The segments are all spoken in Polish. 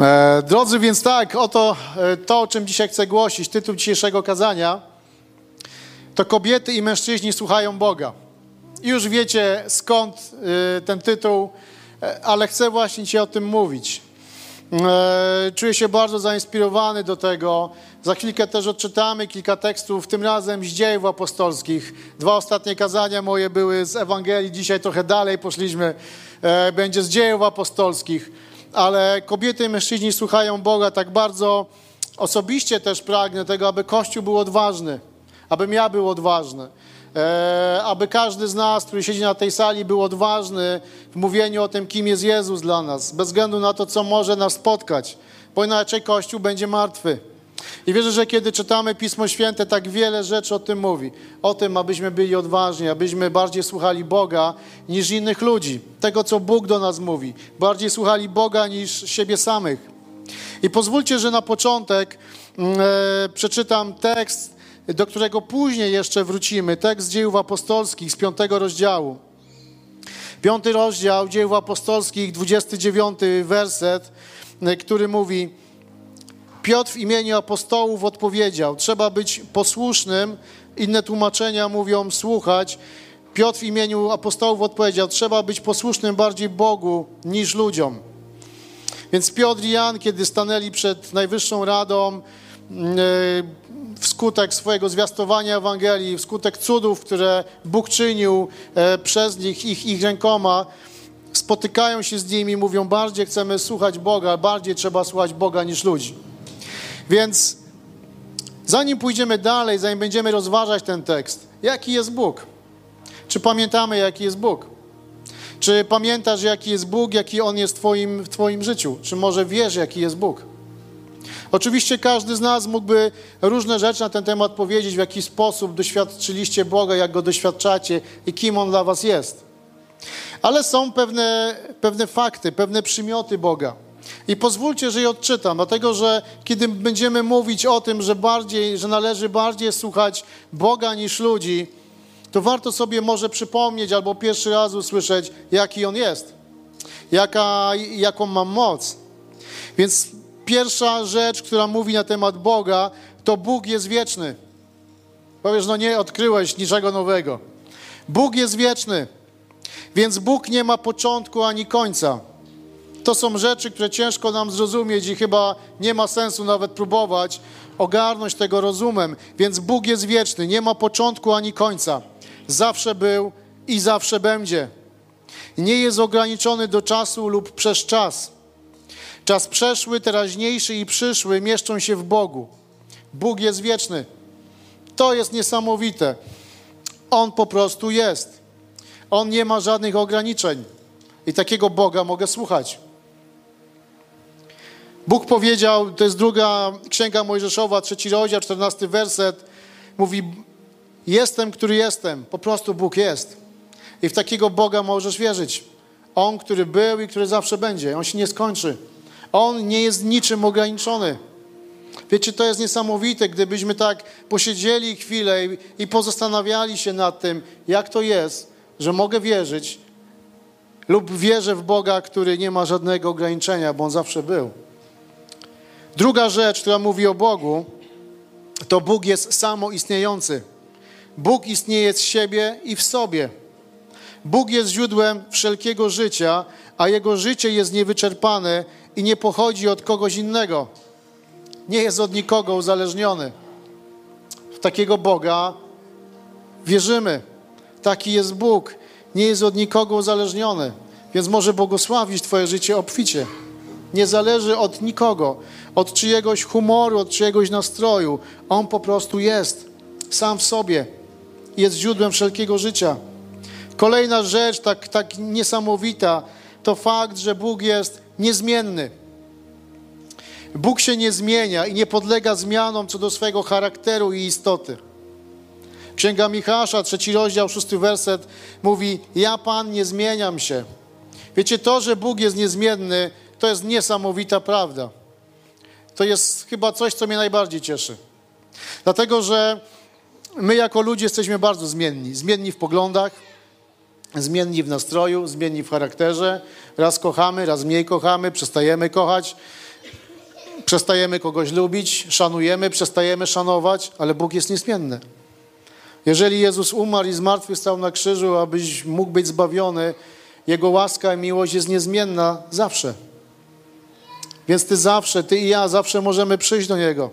E, drodzy, więc tak, oto e, to, o czym dzisiaj chcę głosić, tytuł dzisiejszego kazania, to kobiety i mężczyźni słuchają Boga. Już wiecie skąd e, ten tytuł, ale chcę właśnie dzisiaj o tym mówić. Czuję się bardzo zainspirowany do tego. Za chwilkę też odczytamy kilka tekstów, tym razem z dziejów apostolskich. Dwa ostatnie kazania moje były z Ewangelii, dzisiaj trochę dalej poszliśmy. Będzie z dziejów apostolskich ale kobiety i mężczyźni słuchają Boga tak bardzo osobiście też pragnę tego, aby Kościół był odważny, abym ja był odważny, e, aby każdy z nas, który siedzi na tej sali, był odważny w mówieniu o tym, kim jest Jezus dla nas, bez względu na to, co może nas spotkać, bo inaczej Kościół będzie martwy. I wierzę, że kiedy czytamy Pismo Święte, tak wiele rzeczy o tym mówi. O tym, abyśmy byli odważni, abyśmy bardziej słuchali Boga niż innych ludzi. Tego, co Bóg do nas mówi. Bardziej słuchali Boga niż siebie samych. I pozwólcie, że na początek mm, e, przeczytam tekst, do którego później jeszcze wrócimy. Tekst dziejów apostolskich z piątego rozdziału. Piąty rozdział dziejów apostolskich, 29 werset, e, który mówi Piotr w imieniu apostołów odpowiedział: Trzeba być posłusznym. Inne tłumaczenia mówią słuchać. Piotr w imieniu apostołów odpowiedział: Trzeba być posłusznym bardziej Bogu niż ludziom. Więc Piotr i Jan, kiedy stanęli przed Najwyższą Radą, e, wskutek swojego zwiastowania Ewangelii, wskutek cudów, które Bóg czynił e, przez nich, ich, ich rękoma, spotykają się z nimi i mówią: Bardziej chcemy słuchać Boga, bardziej trzeba słuchać Boga niż ludzi. Więc zanim pójdziemy dalej, zanim będziemy rozważać ten tekst, jaki jest Bóg? Czy pamiętamy, jaki jest Bóg? Czy pamiętasz, jaki jest Bóg, jaki On jest w twoim, w twoim życiu? Czy może wiesz, jaki jest Bóg? Oczywiście każdy z nas mógłby różne rzeczy na ten temat powiedzieć, w jaki sposób doświadczyliście Boga, jak Go doświadczacie i kim On dla was jest. Ale są pewne, pewne fakty, pewne przymioty Boga. I pozwólcie, że je odczytam, dlatego że kiedy będziemy mówić o tym, że, bardziej, że należy bardziej słuchać Boga niż ludzi, to warto sobie może przypomnieć albo pierwszy raz usłyszeć, jaki On jest, jaka, jaką mam moc. Więc pierwsza rzecz, która mówi na temat Boga, to Bóg jest wieczny. Powiesz, no nie odkryłeś niczego nowego. Bóg jest wieczny, więc Bóg nie ma początku ani końca. To są rzeczy, które ciężko nam zrozumieć i chyba nie ma sensu nawet próbować ogarnąć tego rozumem. Więc Bóg jest wieczny, nie ma początku ani końca. Zawsze był i zawsze będzie. Nie jest ograniczony do czasu lub przez czas. Czas przeszły, teraźniejszy i przyszły mieszczą się w Bogu. Bóg jest wieczny. To jest niesamowite. On po prostu jest. On nie ma żadnych ograniczeń. I takiego Boga mogę słuchać. Bóg powiedział, to jest druga księga Mojżeszowa, trzeci rozdział, czternasty werset, mówi, jestem, który jestem, po prostu Bóg jest. I w takiego Boga możesz wierzyć. On, który był i który zawsze będzie. On się nie skończy. On nie jest niczym ograniczony. Wiecie, to jest niesamowite, gdybyśmy tak posiedzieli chwilę i, i pozastanawiali się nad tym, jak to jest, że mogę wierzyć lub wierzę w Boga, który nie ma żadnego ograniczenia, bo On zawsze był. Druga rzecz, która mówi o Bogu, to Bóg jest samoistniejący. Bóg istnieje z siebie i w sobie. Bóg jest źródłem wszelkiego życia, a Jego życie jest niewyczerpane i nie pochodzi od kogoś innego. Nie jest od nikogo uzależniony. W takiego Boga wierzymy. Taki jest Bóg. Nie jest od nikogo uzależniony. Więc może błogosławić Twoje życie obficie. Nie zależy od nikogo, od czyjegoś humoru, od czyjegoś nastroju. On po prostu jest sam w sobie. Jest źródłem wszelkiego życia. Kolejna rzecz, tak, tak niesamowita, to fakt, że Bóg jest niezmienny. Bóg się nie zmienia i nie podlega zmianom co do swojego charakteru i istoty. Księga Michała, trzeci rozdział, szósty werset mówi: Ja Pan nie zmieniam się. Wiecie, to, że Bóg jest niezmienny, to jest niesamowita prawda. To jest chyba coś, co mnie najbardziej cieszy. Dlatego, że my jako ludzie jesteśmy bardzo zmienni. Zmienni w poglądach, zmienni w nastroju, zmienni w charakterze. Raz kochamy, raz mniej kochamy, przestajemy kochać. Przestajemy kogoś lubić, szanujemy, przestajemy szanować, ale Bóg jest niezmienny. Jeżeli Jezus umarł i zmartwychwstał na krzyżu, abyś mógł być zbawiony, Jego łaska i miłość jest niezmienna zawsze. Więc Ty zawsze, Ty i ja zawsze możemy przyjść do Niego,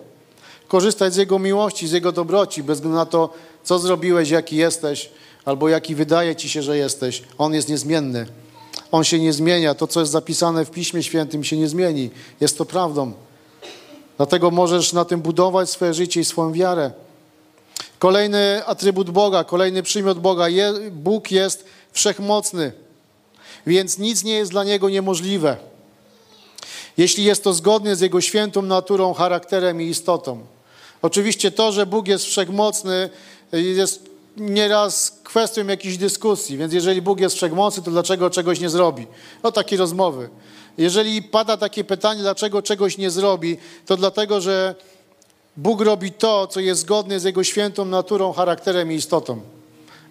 korzystać z Jego miłości, z Jego dobroci, bez względu na to, co zrobiłeś, jaki jesteś, albo jaki wydaje Ci się, że jesteś. On jest niezmienny. On się nie zmienia. To, co jest zapisane w Piśmie Świętym, się nie zmieni. Jest to prawdą. Dlatego możesz na tym budować swoje życie i swoją wiarę. Kolejny atrybut Boga, kolejny przymiot Boga. Bóg jest wszechmocny, więc nic nie jest dla Niego niemożliwe. Jeśli jest to zgodnie z Jego świętą naturą, charakterem i istotą. Oczywiście to, że Bóg jest wszechmocny, jest nieraz kwestią jakiejś dyskusji, więc jeżeli Bóg jest wszechmocny, to dlaczego czegoś nie zrobi? No takie rozmowy. Jeżeli pada takie pytanie, dlaczego czegoś nie zrobi, to dlatego, że Bóg robi to, co jest zgodne z Jego świętą naturą, charakterem i istotą.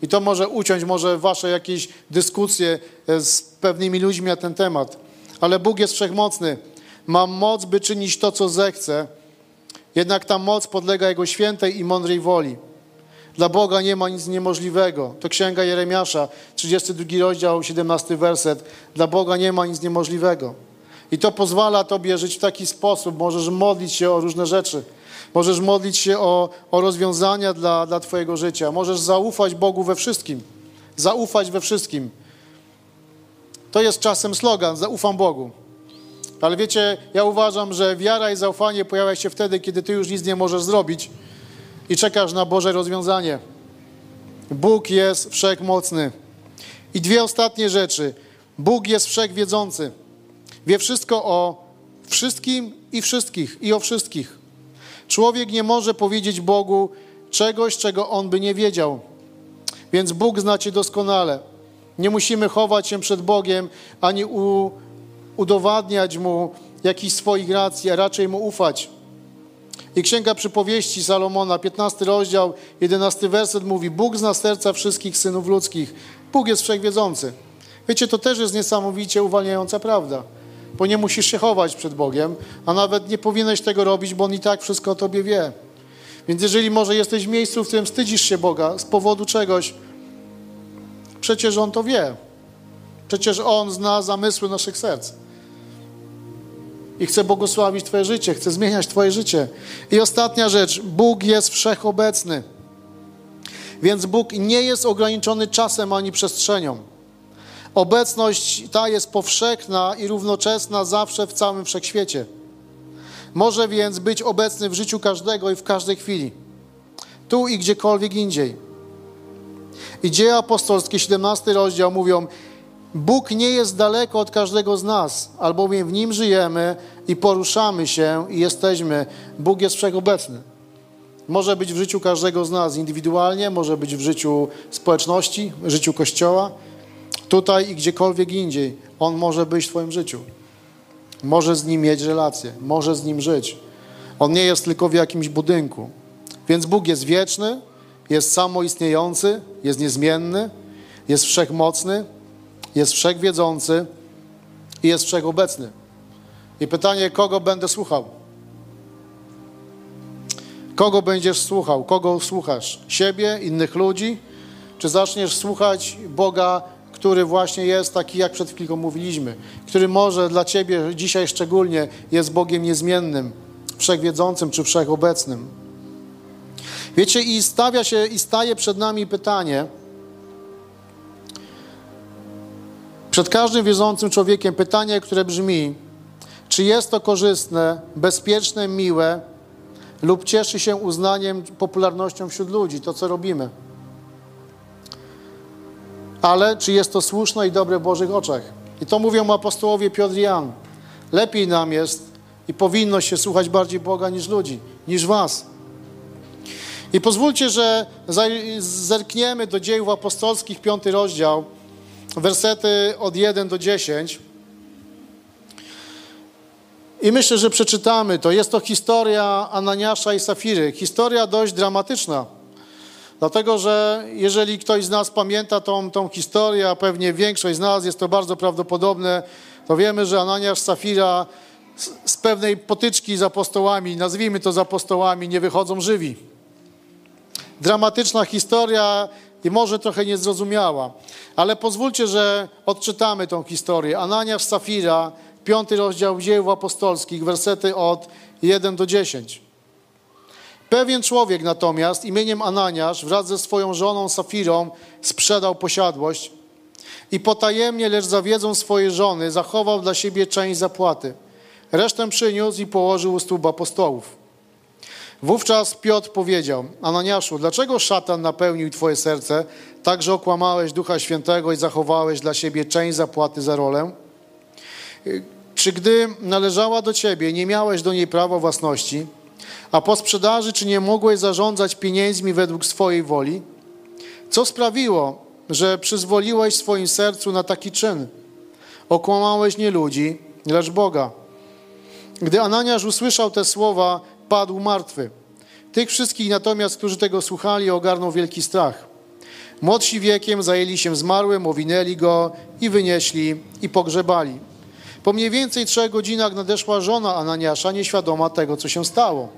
I to może uciąć może wasze jakieś dyskusje e, z pewnymi ludźmi na ten temat. Ale Bóg jest wszechmocny. Ma moc, by czynić to, co zechce. Jednak ta moc podlega Jego świętej i mądrej woli. Dla Boga nie ma nic niemożliwego. To księga Jeremiasza, 32 rozdział, 17 werset. Dla Boga nie ma nic niemożliwego. I to pozwala Tobie żyć w taki sposób. Możesz modlić się o różne rzeczy. Możesz modlić się o, o rozwiązania dla, dla Twojego życia. Możesz zaufać Bogu we wszystkim. Zaufać we wszystkim. To jest czasem slogan, zaufam Bogu. Ale wiecie, ja uważam, że wiara i zaufanie pojawia się wtedy, kiedy Ty już nic nie możesz zrobić i czekasz na Boże rozwiązanie. Bóg jest wszechmocny. I dwie ostatnie rzeczy. Bóg jest wszechwiedzący. Wie wszystko o wszystkim i wszystkich i o wszystkich. Człowiek nie może powiedzieć Bogu czegoś, czego on by nie wiedział. Więc Bóg zna cię doskonale. Nie musimy chować się przed Bogiem, ani u, udowadniać Mu jakichś swoich racji, a raczej Mu ufać. I Księga Przypowieści Salomona, 15 rozdział, 11 werset mówi Bóg zna serca wszystkich synów ludzkich. Bóg jest wszechwiedzący. Wiecie, to też jest niesamowicie uwalniająca prawda, bo nie musisz się chować przed Bogiem, a nawet nie powinieneś tego robić, bo On i tak wszystko o Tobie wie. Więc jeżeli może jesteś w miejscu, w którym wstydzisz się Boga z powodu czegoś, przecież On to wie. Przecież On zna zamysły naszych serc i chce błogosławić Twoje życie, chce zmieniać Twoje życie. I ostatnia rzecz, Bóg jest wszechobecny. Więc Bóg nie jest ograniczony czasem ani przestrzenią. Obecność ta jest powszechna i równoczesna zawsze w całym wszechświecie. Może więc być obecny w życiu każdego i w każdej chwili, tu i gdziekolwiek indziej. I dzieje apostolskie, 17 rozdział mówią, Bóg nie jest daleko od każdego z nas, albowiem w Nim żyjemy i poruszamy się i jesteśmy. Bóg jest wszechobecny. Może być w życiu każdego z nas indywidualnie, może być w życiu społeczności, w życiu Kościoła, tutaj i gdziekolwiek indziej. On może być w Twoim życiu. Może z Nim mieć relacje, może z Nim żyć. On nie jest tylko w jakimś budynku. Więc Bóg jest wieczny, jest samoistniejący, jest niezmienny, jest wszechmocny, jest wszechwiedzący i jest wszechobecny. I pytanie, kogo będę słuchał? Kogo będziesz słuchał? Kogo słuchasz? Siebie, innych ludzi? Czy zaczniesz słuchać Boga, który właśnie jest taki, jak przed chwilą mówiliśmy, który może dla Ciebie dzisiaj szczególnie jest Bogiem niezmiennym, wszechwiedzącym czy wszechobecnym? Wiecie, i stawia się, i staje przed nami pytanie, Przed każdym wierzącym człowiekiem pytanie, które brzmi: czy jest to korzystne, bezpieczne, miłe lub cieszy się uznaniem, popularnością wśród ludzi, to co robimy? Ale czy jest to słuszne i dobre w Bożych oczach? I to mówią apostołowie Piotr i Jan. Lepiej nam jest i powinno się słuchać bardziej Boga niż ludzi, niż was. I pozwólcie, że zerkniemy do dziejów apostolskich, piąty rozdział, wersety od 1 do 10. I myślę, że przeczytamy to. Jest to historia Ananiasza i Safiry. Historia dość dramatyczna. Dlatego, że jeżeli ktoś z nas pamięta tą, tą historię, a pewnie większość z nas jest to bardzo prawdopodobne, to wiemy, że Ananiasz Safira z, z pewnej potyczki z apostołami, nazwijmy to z apostołami, nie wychodzą żywi. Dramatyczna historia i może trochę niezrozumiała, ale pozwólcie, że odczytamy tą historię. Ananiasz Safira, piąty rozdział dzieł apostolskich, wersety od 1 do 10. Pewien człowiek natomiast imieniem Ananiasz wraz ze swoją żoną Safirą sprzedał posiadłość i potajemnie, lecz za wiedzą swojej żony, zachował dla siebie część zapłaty. Resztę przyniósł i położył u stóp apostołów. Wówczas Piotr powiedział, Ananiaszu, dlaczego szatan napełnił twoje serce, tak że okłamałeś Ducha Świętego i zachowałeś dla siebie część zapłaty za rolę? Czy gdy należała do ciebie, nie miałeś do niej prawa własności, a po sprzedaży, czy nie mogłeś zarządzać pieniędzmi według swojej woli? Co sprawiło, że przyzwoliłeś swoim sercu na taki czyn? Okłamałeś nie ludzi, lecz Boga. Gdy Ananiasz usłyszał te słowa, padł martwy. Tych wszystkich natomiast, którzy tego słuchali, ogarnął wielki strach. Młodsi wiekiem zajęli się zmarłym, owinęli go i wynieśli i pogrzebali. Po mniej więcej trzech godzinach nadeszła żona Ananiasza, nieświadoma tego, co się stało.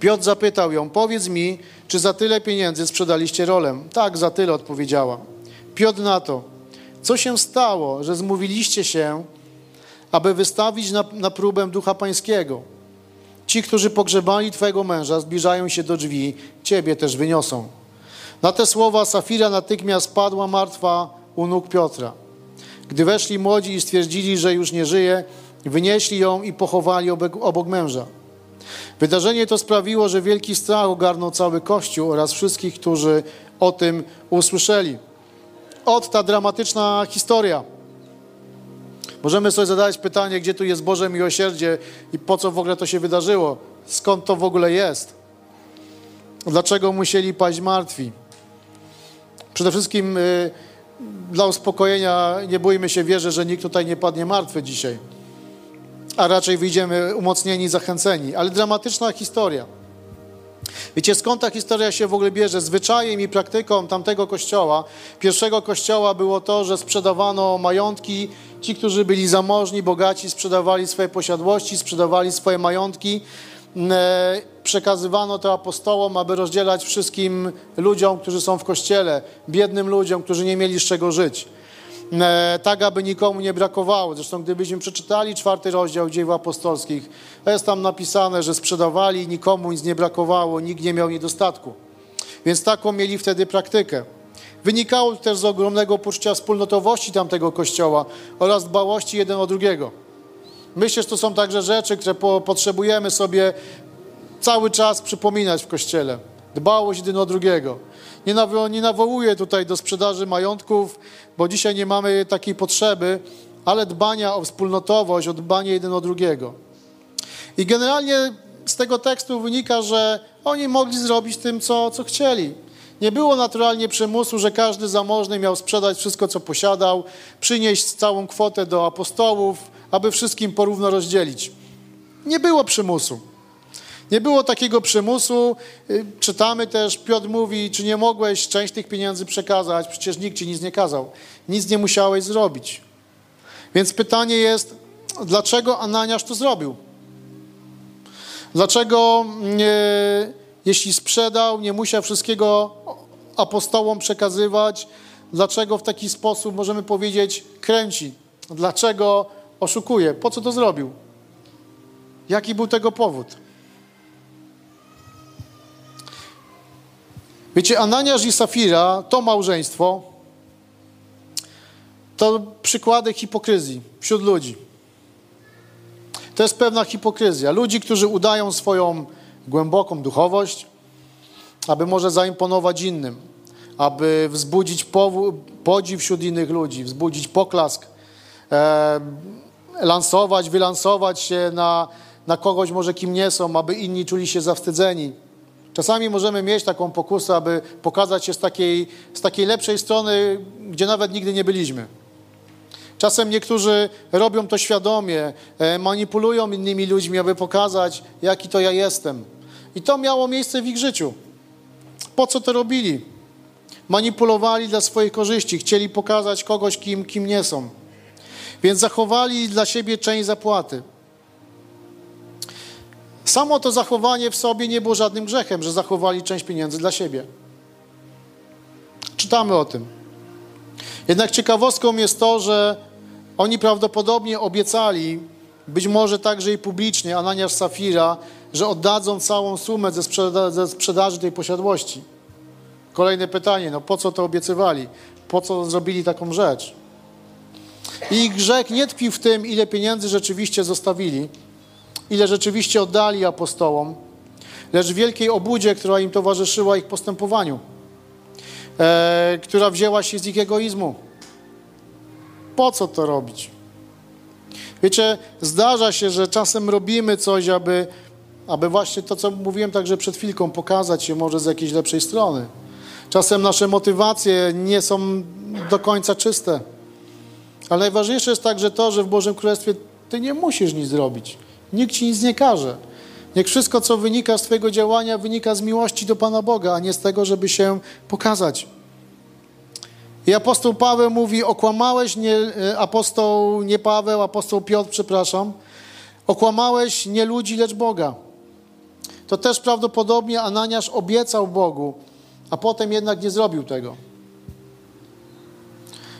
Piotr zapytał ją, powiedz mi, czy za tyle pieniędzy sprzedaliście rolę? Tak, za tyle, odpowiedziała. Piotr na to, co się stało, że zmówiliście się, aby wystawić na, na próbę Ducha Pańskiego? Ci, którzy pogrzebali Twojego męża, zbliżają się do drzwi, Ciebie też wyniosą. Na te słowa Safira natychmiast padła martwa u nóg Piotra. Gdy weszli młodzi i stwierdzili, że już nie żyje, wynieśli ją i pochowali obok, obok męża. Wydarzenie to sprawiło, że wielki strach ogarnął cały Kościół oraz wszystkich, którzy o tym usłyszeli. Ot ta dramatyczna historia. Możemy sobie zadać pytanie, gdzie tu jest Boże miłosierdzie i po co w ogóle to się wydarzyło? Skąd to w ogóle jest? Dlaczego musieli paść martwi? Przede wszystkim y, dla uspokojenia nie bójmy się, wierzę, że nikt tutaj nie padnie martwy dzisiaj, a raczej wyjdziemy umocnieni, zachęceni. Ale dramatyczna historia. Wiecie, skąd ta historia się w ogóle bierze? Zwyczajem i praktyką tamtego kościoła, pierwszego kościoła było to, że sprzedawano majątki. Ci, którzy byli zamożni, bogaci, sprzedawali swoje posiadłości, sprzedawali swoje majątki. E, przekazywano to apostołom, aby rozdzielać wszystkim ludziom, którzy są w kościele, biednym ludziom, którzy nie mieli z czego żyć. E, tak, aby nikomu nie brakowało. Zresztą gdybyśmy przeczytali czwarty rozdział dzieł apostolskich, jest tam napisane, że sprzedawali, nikomu nic nie brakowało, nikt nie miał niedostatku. Więc taką mieli wtedy praktykę. Wynikało też z ogromnego poczucia wspólnotowości tamtego kościoła oraz dbałości jeden o drugiego. Myślę, że to są także rzeczy, które po, potrzebujemy sobie cały czas przypominać w kościele. Dbałość jeden o drugiego. Nie, nawo nie nawołuję tutaj do sprzedaży majątków, bo dzisiaj nie mamy takiej potrzeby, ale dbania o wspólnotowość, o dbanie jeden o drugiego. I generalnie z tego tekstu wynika, że oni mogli zrobić tym, co, co chcieli. Nie było naturalnie przymusu, że każdy zamożny miał sprzedać wszystko, co posiadał, przynieść całą kwotę do apostołów, aby wszystkim porówno rozdzielić. Nie było przymusu. Nie było takiego przymusu. Y, czytamy też, Piotr mówi, czy nie mogłeś część tych pieniędzy przekazać? Przecież nikt ci nic nie kazał. Nic nie musiałeś zrobić. Więc pytanie jest, dlaczego Ananiasz to zrobił? Dlaczego, nie, jeśli sprzedał, nie musiał wszystkiego apostołom przekazywać? Dlaczego w taki sposób, możemy powiedzieć, kręci? Dlaczego oszukuje? Po co to zrobił? Jaki był tego powód? Wiecie, Ananiasz i Safira, to małżeństwo, to przykłady hipokryzji wśród ludzi. To jest pewna hipokryzja. Ludzi, którzy udają swoją głęboką duchowość, aby może zaimponować innym, aby wzbudzić podziw wśród innych ludzi, wzbudzić poklask, e, lansować, wylansować się na, na kogoś może kim nie są, aby inni czuli się zawstydzeni. Czasami możemy mieć taką pokusę, aby pokazać się z takiej, z takiej lepszej strony, gdzie nawet nigdy nie byliśmy. Czasem niektórzy robią to świadomie, e, manipulują innymi ludźmi, aby pokazać, jaki to ja jestem. I to miało miejsce w ich życiu. Po co to robili? Manipulowali dla swojej korzyści, chcieli pokazać kogoś, kim, kim nie są. Więc zachowali dla siebie część zapłaty. Samo to zachowanie w sobie nie było żadnym grzechem, że zachowali część pieniędzy dla siebie. Czytamy o tym. Jednak ciekawostką jest to, że oni prawdopodobnie obiecali, być może także i publicznie, Ananiasz Safira, że oddadzą całą sumę ze, sprzeda ze sprzedaży tej posiadłości. Kolejne pytanie, no po co to obiecywali? Po co zrobili taką rzecz? I ich grzech nie tkwił w tym, ile pieniędzy rzeczywiście zostawili, ile rzeczywiście oddali apostołom, lecz wielkiej obudzie, która im towarzyszyła ich postępowaniu, e, która wzięła się z ich egoizmu. Po co to robić? Wiecie, zdarza się, że czasem robimy coś, aby, aby właśnie to, co mówiłem także przed chwilką, pokazać się może z jakiejś lepszej strony. Czasem nasze motywacje nie są do końca czyste. Ale najważniejsze jest także to, że w Bożym Królestwie ty nie musisz nic zrobić. Nikt ci nic nie każe. Niech wszystko, co wynika z Twojego działania, wynika z miłości do Pana Boga, a nie z tego, żeby się pokazać. I apostoł Paweł mówi, okłamałeś, nie, e, apostoł, nie Paweł, apostoł Piotr, przepraszam, okłamałeś nie ludzi, lecz Boga. To też prawdopodobnie Ananiasz obiecał Bogu, a potem jednak nie zrobił tego.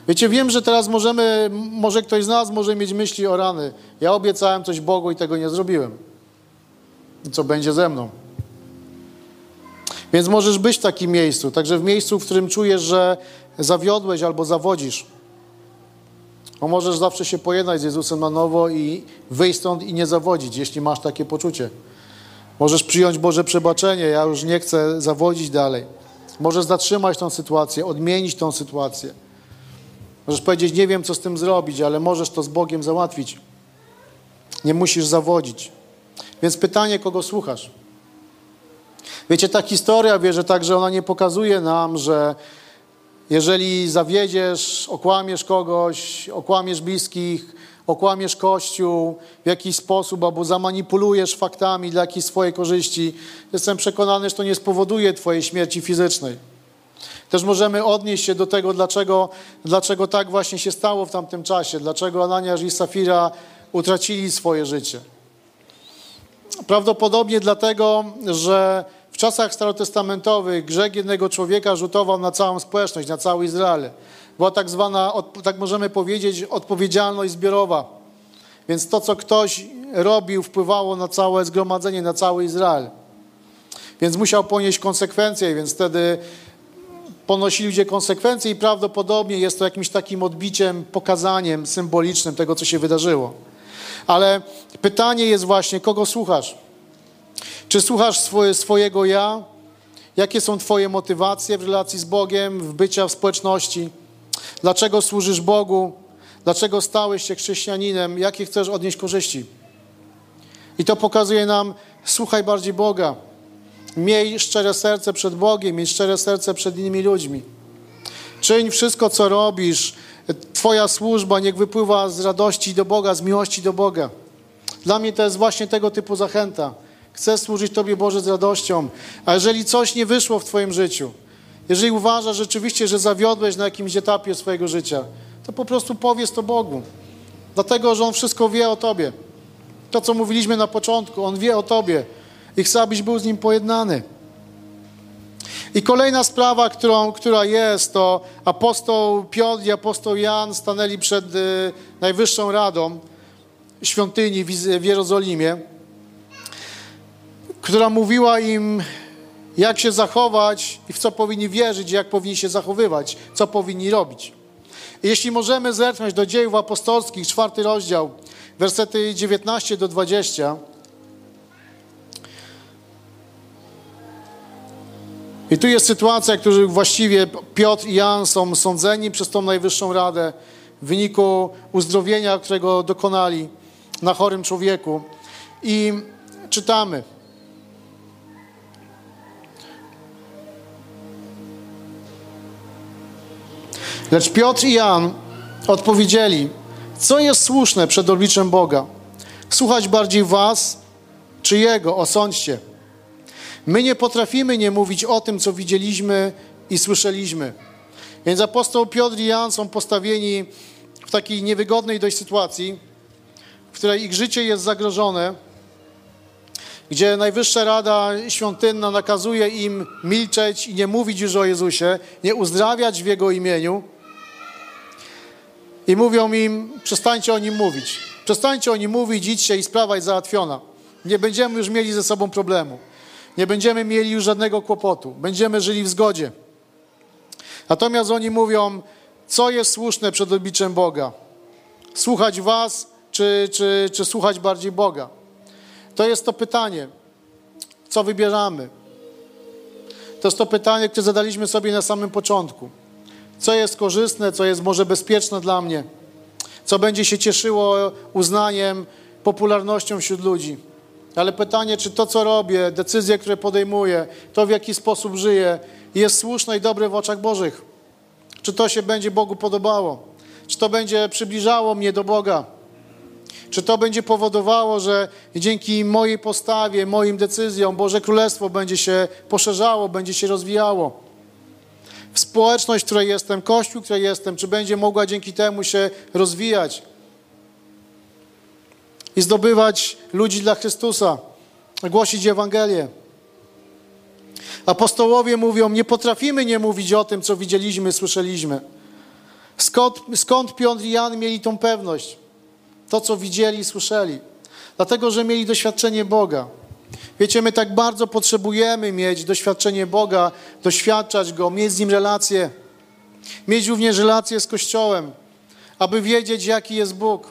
Wiecie, wiem, że teraz możemy, może ktoś z nas może mieć myśli o rany. Ja obiecałem coś Bogu i tego nie zrobiłem. I co będzie ze mną? Więc możesz być w takim miejscu, także w miejscu, w którym czujesz, że zawiodłeś albo zawodzisz. Bo możesz zawsze się pojednać z Jezusem na nowo i wyjść stąd i nie zawodzić, jeśli masz takie poczucie. Możesz przyjąć Boże przebaczenie, ja już nie chcę zawodzić dalej. Możesz zatrzymać tą sytuację, odmienić tą sytuację. Możesz powiedzieć, nie wiem, co z tym zrobić, ale możesz to z Bogiem załatwić. Nie musisz zawodzić. Więc pytanie, kogo słuchasz? Wiecie, ta historia, wierzę tak, że ona nie pokazuje nam, że jeżeli zawiedziesz, okłamiesz kogoś, okłamiesz bliskich, okłamiesz Kościół w jakiś sposób albo zamanipulujesz faktami dla jakiejś swojej korzyści, jestem przekonany, że to nie spowoduje Twojej śmierci fizycznej. Też możemy odnieść się do tego, dlaczego, dlaczego tak właśnie się stało w tamtym czasie, dlaczego Ananiasz i Safira utracili swoje życie. Prawdopodobnie dlatego, że w czasach starotestamentowych grzech jednego człowieka rzutował na całą społeczność, na cały Izrael. Była tak zwana, tak możemy powiedzieć, odpowiedzialność zbiorowa. Więc to, co ktoś robił, wpływało na całe zgromadzenie, na cały Izrael. Więc musiał ponieść konsekwencje, więc wtedy ponosili ludzie konsekwencje i prawdopodobnie jest to jakimś takim odbiciem, pokazaniem symbolicznym tego, co się wydarzyło. Ale pytanie jest właśnie, kogo słuchasz? Czy słuchasz swoje, swojego ja? Jakie są Twoje motywacje w relacji z Bogiem, w bycia w społeczności? Dlaczego służysz Bogu? Dlaczego stałeś się chrześcijaninem? Jakie chcesz odnieść korzyści? I to pokazuje nam, słuchaj bardziej Boga. Miej szczere serce przed Bogiem, miej szczere serce przed innymi ludźmi. Czyń wszystko, co robisz. Twoja służba niech wypływa z radości do Boga, z miłości do Boga. Dla mnie to jest właśnie tego typu zachęta. Chcę służyć Tobie, Boże, z radością. A jeżeli coś nie wyszło w Twoim życiu, jeżeli uważasz rzeczywiście, że zawiodłeś na jakimś etapie swojego życia, to po prostu powiedz to Bogu. Dlatego, że On wszystko wie o Tobie. To, co mówiliśmy na początku, On wie o Tobie i chce, abyś był z Nim pojednany. I kolejna sprawa, którą, która jest, to apostoł Piotr i apostoł Jan stanęli przed y, Najwyższą Radą świątyni w, w Jerozolimie która mówiła im, jak się zachować i w co powinni wierzyć, jak powinni się zachowywać, co powinni robić. I jeśli możemy zerknąć do dziejów apostolskich, czwarty rozdział, wersety 19 do 20. I tu jest sytuacja, w której właściwie Piotr i Jan są sądzeni przez tą Najwyższą Radę w wyniku uzdrowienia, którego dokonali na chorym człowieku. I czytamy. Lecz Piotr i Jan odpowiedzieli, co jest słuszne przed obliczem Boga? Słuchać bardziej was, czy Jego? Osądźcie. My nie potrafimy nie mówić o tym, co widzieliśmy i słyszeliśmy. Więc apostoł Piotr i Jan są postawieni w takiej niewygodnej dość sytuacji, w której ich życie jest zagrożone. gdzie Najwyższa Rada Świątynna nakazuje im milczeć i nie mówić już o Jezusie, nie uzdrawiać w Jego imieniu. I mówią im, przestańcie o Nim mówić. Przestańcie o Nim mówić, idźcie i sprawa jest załatwiona. Nie będziemy już mieli ze sobą problemu. Nie będziemy mieli już żadnego kłopotu. Będziemy żyli w zgodzie. Natomiast oni mówią, co jest słuszne przed obliczem Boga? Słuchać was, czy, czy, czy słuchać bardziej Boga? To jest to pytanie, co wybieramy. To jest to pytanie, które zadaliśmy sobie na samym początku. Co jest korzystne, co jest może bezpieczne dla mnie? Co będzie się cieszyło uznaniem, popularnością wśród ludzi? Ale pytanie, czy to, co robię, decyzje, które podejmuję, to w jaki sposób żyję, jest słuszne i dobre w oczach Bożych? Czy to się będzie Bogu podobało? Czy to będzie przybliżało mnie do Boga? Czy to będzie powodowało, że dzięki mojej postawie, moim decyzjom Boże Królestwo będzie się poszerzało, będzie się rozwijało? W społeczność, w której jestem, Kościół, w której jestem, czy będzie mogła dzięki temu się rozwijać i zdobywać ludzi dla Chrystusa, głosić Ewangelię? Apostołowie mówią, nie potrafimy nie mówić o tym, co widzieliśmy, słyszeliśmy. Skąd, skąd Piotr i Jan mieli tą pewność? To, co widzieli słyszeli. Dlatego, że mieli doświadczenie Boga. Wiecie, my tak bardzo potrzebujemy mieć doświadczenie Boga, doświadczać Go, mieć z Nim relacje, mieć również relacje z Kościołem, aby wiedzieć, jaki jest Bóg.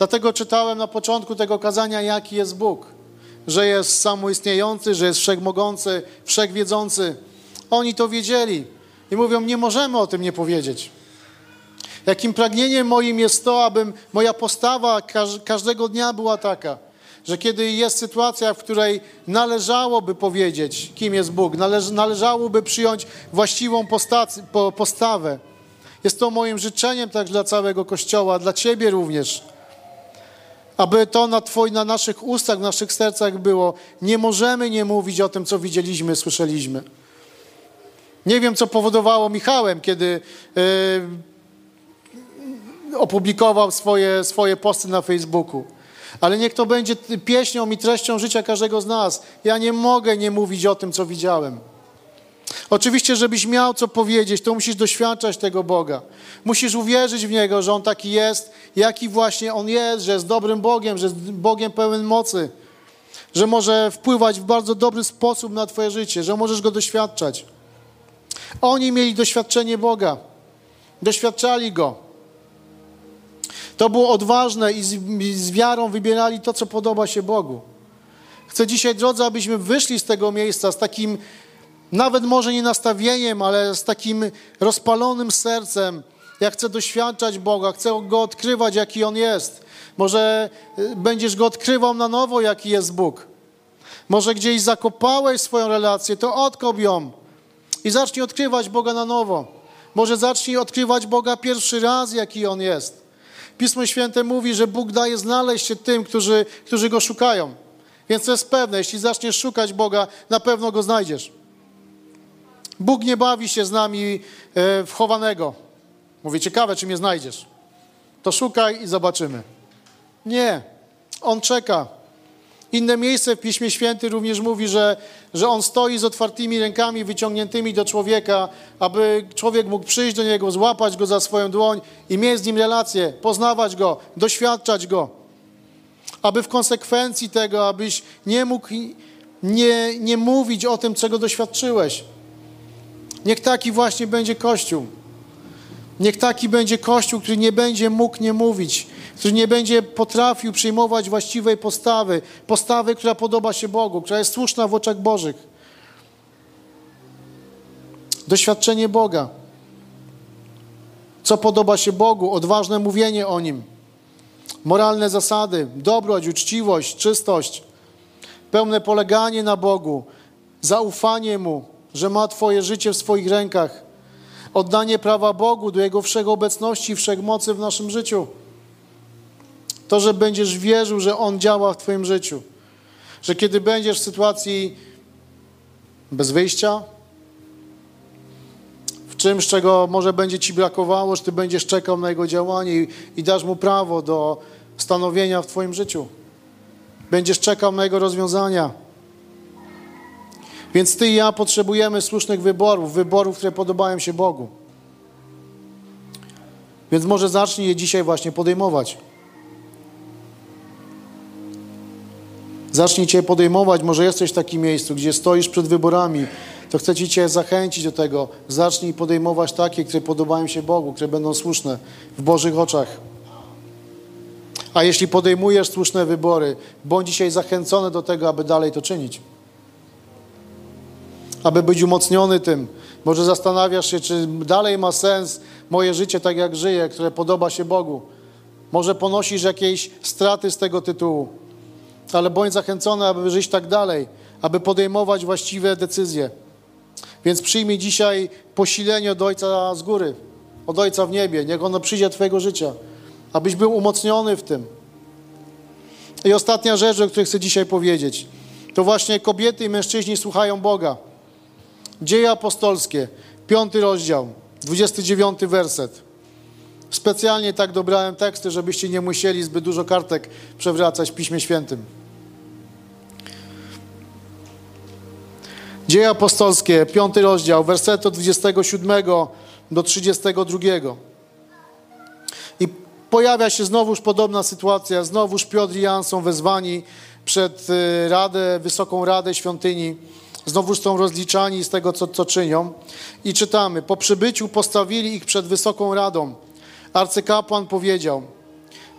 Dlatego czytałem na początku tego kazania, jaki jest Bóg że jest samoistniejący, że jest wszechmogący, wszechwiedzący. Oni to wiedzieli i mówią, nie możemy o tym nie powiedzieć. Jakim pragnieniem moim jest to, aby moja postawa każdego dnia była taka, że kiedy jest sytuacja, w której należałoby powiedzieć, kim jest Bóg, należałoby przyjąć właściwą postawę. Jest to moim życzeniem tak dla całego Kościoła, dla Ciebie również aby to na, na naszych ustach, w naszych sercach było. Nie możemy nie mówić o tym, co widzieliśmy, słyszeliśmy. Nie wiem, co powodowało Michałem, kiedy yy, opublikował swoje, swoje posty na Facebooku. Ale niech to będzie pieśnią i treścią życia każdego z nas. Ja nie mogę nie mówić o tym, co widziałem. Oczywiście, żebyś miał co powiedzieć, to musisz doświadczać tego Boga. Musisz uwierzyć w Niego, że On taki jest, jaki właśnie On jest, że jest dobrym Bogiem, że jest Bogiem pełen mocy, że może wpływać w bardzo dobry sposób na Twoje życie, że możesz Go doświadczać. Oni mieli doświadczenie Boga, doświadczali Go. To było odważne i z, i z wiarą wybierali to, co podoba się Bogu. Chcę dzisiaj, drodzy, abyśmy wyszli z tego miejsca z takim nawet może nie nastawieniem, ale z takim rozpalonym sercem. Ja chcę doświadczać Boga, chcę Go odkrywać, jaki On jest. Może y, będziesz Go odkrywał na nowo, jaki jest Bóg. Może gdzieś zakopałeś swoją relację, to odkop ją i zacznij odkrywać Boga na nowo. Może zacznij odkrywać Boga pierwszy raz, jaki On jest. Pismo Święte mówi, że Bóg daje znaleźć się tym, którzy, którzy Go szukają. Więc to jest pewne, jeśli zaczniesz szukać Boga, na pewno Go znajdziesz. Bóg nie bawi się z nami e, wchowanego. Mówi, ciekawe, czy mnie znajdziesz. To szukaj i zobaczymy. Nie. On czeka. Inne miejsce w Piśmie Świętym również mówi, że, że On stoi z otwartymi rękami wyciągniętymi do człowieka, aby człowiek mógł przyjść do Niego, złapać Go za swoją dłoń i mieć z Nim relację, poznawać Go, doświadczać Go. Aby w konsekwencji tego, abyś nie mógł nie, nie mówić o tym, czego doświadczyłeś. Niech taki właśnie będzie Kościół. Niech taki będzie Kościół, który nie będzie mógł nie mówić, który nie będzie potrafił przyjmować właściwej postawy, postawy, która podoba się Bogu, która jest słuszna w oczach Bożych. Doświadczenie Boga. Co podoba się Bogu? Odważne mówienie o Nim. Moralne zasady, dobroć, uczciwość, czystość, pełne poleganie na Bogu, zaufanie Mu, że ma Twoje życie w swoich rękach. Oddanie prawa Bogu do Jego wszechobecności wszechmocy w naszym życiu. To, że będziesz wierzył, że On działa w Twoim życiu. Że kiedy będziesz w sytuacji bez wyjścia, w czymś, czego może będzie Ci brakowało, że Ty będziesz czekał na Jego działanie i, i dasz Mu prawo do stanowienia w Twoim życiu. Będziesz czekał mojego rozwiązania. Więc ty i ja potrzebujemy słusznych wyborów, wyborów, które podobają się Bogu. Więc może zacznij je dzisiaj właśnie podejmować. Zacznij Cię podejmować, może jesteś w takim miejscu, gdzie stoisz przed wyborami, to chcę Ci Cię zachęcić do tego. Zacznij podejmować takie, które podobają się Bogu, które będą słuszne w Bożych oczach. A jeśli podejmujesz słuszne wybory, bądź dzisiaj zachęcony do tego, aby dalej to czynić. Aby być umocniony tym. Może zastanawiasz się, czy dalej ma sens moje życie tak, jak żyję, które podoba się Bogu. Może ponosisz jakieś straty z tego tytułu ale bądź zachęcony, aby żyć tak dalej, aby podejmować właściwe decyzje. Więc przyjmij dzisiaj posilenie od Ojca z góry, od Ojca w niebie. Niech ono przyjdzie Twojego życia, abyś był umocniony w tym. I ostatnia rzecz, o której chcę dzisiaj powiedzieć, to właśnie kobiety i mężczyźni słuchają Boga. Dzieje apostolskie, piąty rozdział, 29 werset. Specjalnie tak dobrałem teksty, żebyście nie musieli zbyt dużo kartek przewracać w Piśmie Świętym. Dzieje apostolskie, piąty rozdział, werset od 27 do 32. I pojawia się znowuż podobna sytuacja. Znowuż Piotr i Jan są wezwani przed y, Radę, Wysoką Radę Świątyni. Znowuż są rozliczani z tego, co, co czynią. I czytamy, po przybyciu postawili ich przed Wysoką Radą. Arcykapłan powiedział,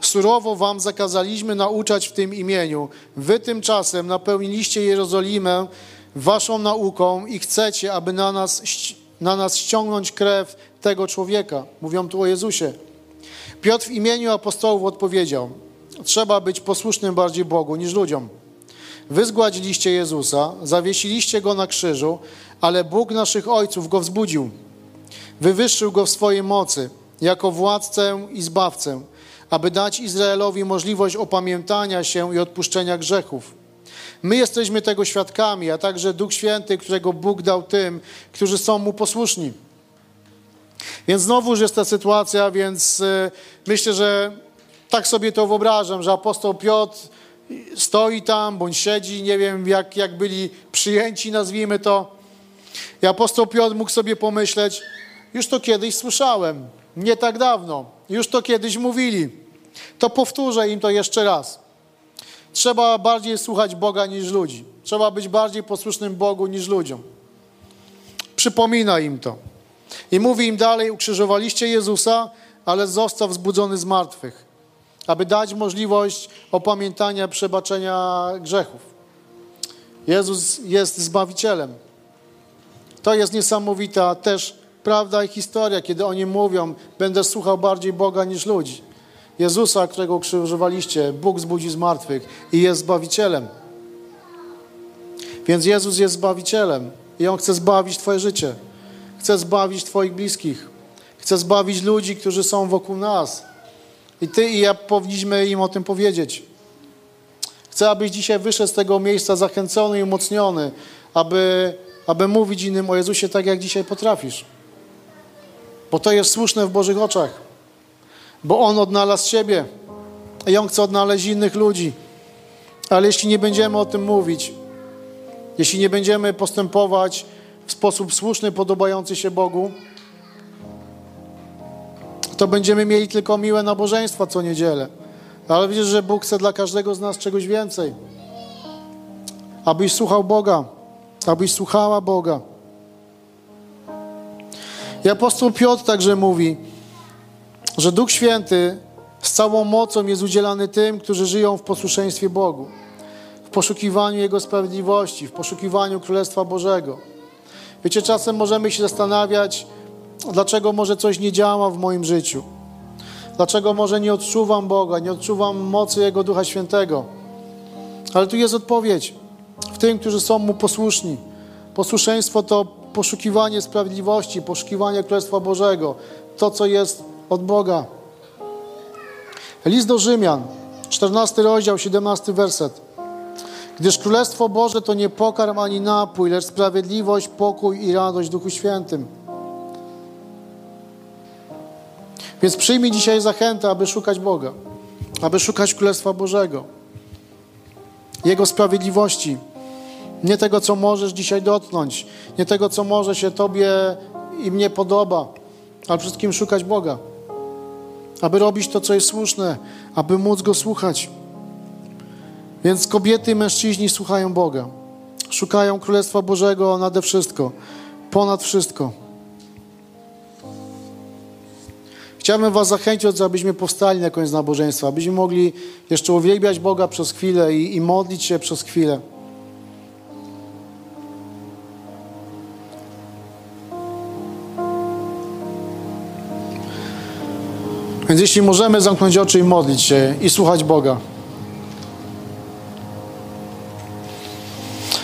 surowo wam zakazaliśmy nauczać w tym imieniu. Wy tymczasem napełniliście Jerozolimę waszą nauką i chcecie, aby na nas, na nas ściągnąć krew tego człowieka. Mówią tu o Jezusie. Piotr w imieniu apostołów odpowiedział: Trzeba być posłusznym bardziej Bogu niż ludziom. Wy zgładziliście Jezusa, zawiesiliście go na krzyżu, ale Bóg naszych ojców go wzbudził. Wywyższył go w swojej mocy jako władcę i zbawcę, aby dać Izraelowi możliwość opamiętania się i odpuszczenia grzechów My jesteśmy tego świadkami, a także Duch Święty, którego Bóg dał tym, którzy są Mu posłuszni. Więc znowuż jest ta sytuacja, więc y, myślę, że tak sobie to wyobrażam, że apostoł Piotr stoi tam, bądź siedzi, nie wiem jak, jak byli przyjęci, nazwijmy to. I apostoł Piotr mógł sobie pomyśleć, już to kiedyś słyszałem, nie tak dawno, już to kiedyś mówili. To powtórzę im to jeszcze raz. Trzeba bardziej słuchać Boga niż ludzi. Trzeba być bardziej posłusznym Bogu niż ludziom. Przypomina im to. I mówi im dalej: Ukrzyżowaliście Jezusa, ale został wzbudzony z martwych, aby dać możliwość opamiętania, przebaczenia grzechów. Jezus jest Zbawicielem. To jest niesamowita też prawda i historia, kiedy oni mówią: Będę słuchał bardziej Boga niż ludzi. Jezusa, którego ukrzyżowaliście, Bóg zbudzi z martwych i jest Zbawicielem. Więc Jezus jest Zbawicielem i On chce zbawić Twoje życie. Chce zbawić Twoich bliskich. Chce zbawić ludzi, którzy są wokół nas. I Ty i ja powinniśmy im o tym powiedzieć. Chcę, abyś dzisiaj wyszedł z tego miejsca zachęcony i umocniony, aby, aby mówić innym o Jezusie tak, jak dzisiaj potrafisz. Bo to jest słuszne w Bożych oczach bo On odnalazł siebie i On chce odnaleźć innych ludzi. Ale jeśli nie będziemy o tym mówić, jeśli nie będziemy postępować w sposób słuszny, podobający się Bogu, to będziemy mieli tylko miłe nabożeństwa co niedzielę. Ale widzisz, że Bóg chce dla każdego z nas czegoś więcej. Abyś słuchał Boga, abyś słuchała Boga. I apostoł Piotr także mówi, że Duch Święty z całą mocą jest udzielany tym, którzy żyją w posłuszeństwie Bogu, w poszukiwaniu Jego sprawiedliwości, w poszukiwaniu Królestwa Bożego. Wiecie, czasem możemy się zastanawiać, dlaczego może coś nie działa w moim życiu. Dlaczego może nie odczuwam Boga, nie odczuwam mocy Jego Ducha Świętego. Ale tu jest odpowiedź w tym, którzy są Mu posłuszni. Posłuszeństwo to poszukiwanie sprawiedliwości, poszukiwanie Królestwa Bożego. To, co jest od Boga. List do Rzymian, 14 rozdział, 17 werset. Gdyż Królestwo Boże to nie pokarm ani napój, lecz sprawiedliwość, pokój i radość w Duchu Świętym. Więc przyjmij dzisiaj zachętę, aby szukać Boga, aby szukać Królestwa Bożego. Jego sprawiedliwości. Nie tego, co możesz dzisiaj dotknąć, nie tego, co może się Tobie i mnie podoba, ale wszystkim szukać Boga. Aby robić to, co jest słuszne, aby móc Go słuchać. Więc kobiety i mężczyźni słuchają Boga. Szukają Królestwa Bożego nade wszystko, ponad wszystko. Chciałbym Was zachęcić, abyśmy powstali na koniec nabożeństwa, abyśmy mogli jeszcze uwielbiać Boga przez chwilę i, i modlić się przez chwilę. Więc jeśli możemy zamknąć oczy i modlić się i słuchać Boga.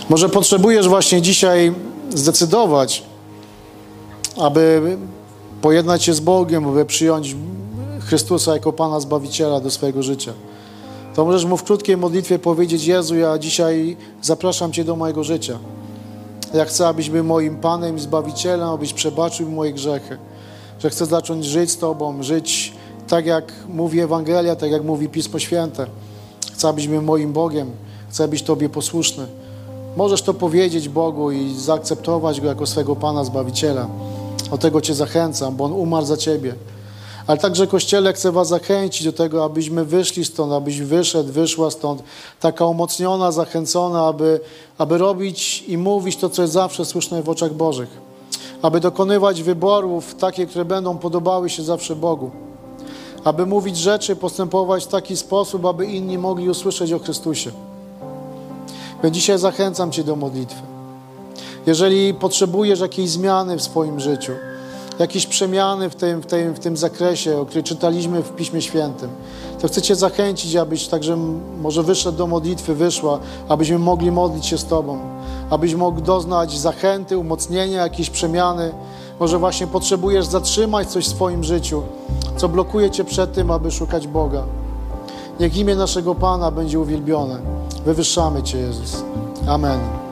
Może potrzebujesz właśnie dzisiaj zdecydować, aby pojednać się z Bogiem, aby przyjąć Chrystusa jako Pana Zbawiciela do swojego życia. To możesz mu w krótkiej modlitwie powiedzieć: Jezu, ja dzisiaj zapraszam Cię do mojego życia. Ja chcę, abyś był moim Panem i Zbawicielem, abyś przebaczył moje grzechy. Że chcę zacząć żyć z Tobą, żyć tak jak mówi Ewangelia, tak jak mówi Pismo Święte. Chcę, abyś był moim Bogiem. Chcę być Tobie posłuszny. Możesz to powiedzieć Bogu i zaakceptować Go jako swego Pana Zbawiciela. O tego Cię zachęcam, bo On umarł za Ciebie. Ale także Kościele chcę Was zachęcić do tego, abyśmy wyszli stąd, abyś wyszedł, wyszła stąd, taka umocniona, zachęcona, aby, aby robić i mówić to, co jest zawsze słuszne w oczach Bożych. Aby dokonywać wyborów takie, które będą podobały się zawsze Bogu. Aby mówić rzeczy, postępować w taki sposób, aby inni mogli usłyszeć o Chrystusie. Więc dzisiaj zachęcam Cię do modlitwy. Jeżeli potrzebujesz jakiejś zmiany w swoim życiu, jakiejś przemiany w tym, w, tym, w tym zakresie, o której czytaliśmy w Piśmie Świętym, to chcę Cię zachęcić, abyś także może wyszedł do modlitwy, wyszła, abyśmy mogli modlić się z Tobą, abyś mógł doznać zachęty, umocnienia, jakiejś przemiany. Może właśnie potrzebujesz zatrzymać coś w swoim życiu, co blokuje Cię przed tym, aby szukać Boga. Niech imię naszego Pana będzie uwielbione. Wywyższamy Cię, Jezus. Amen.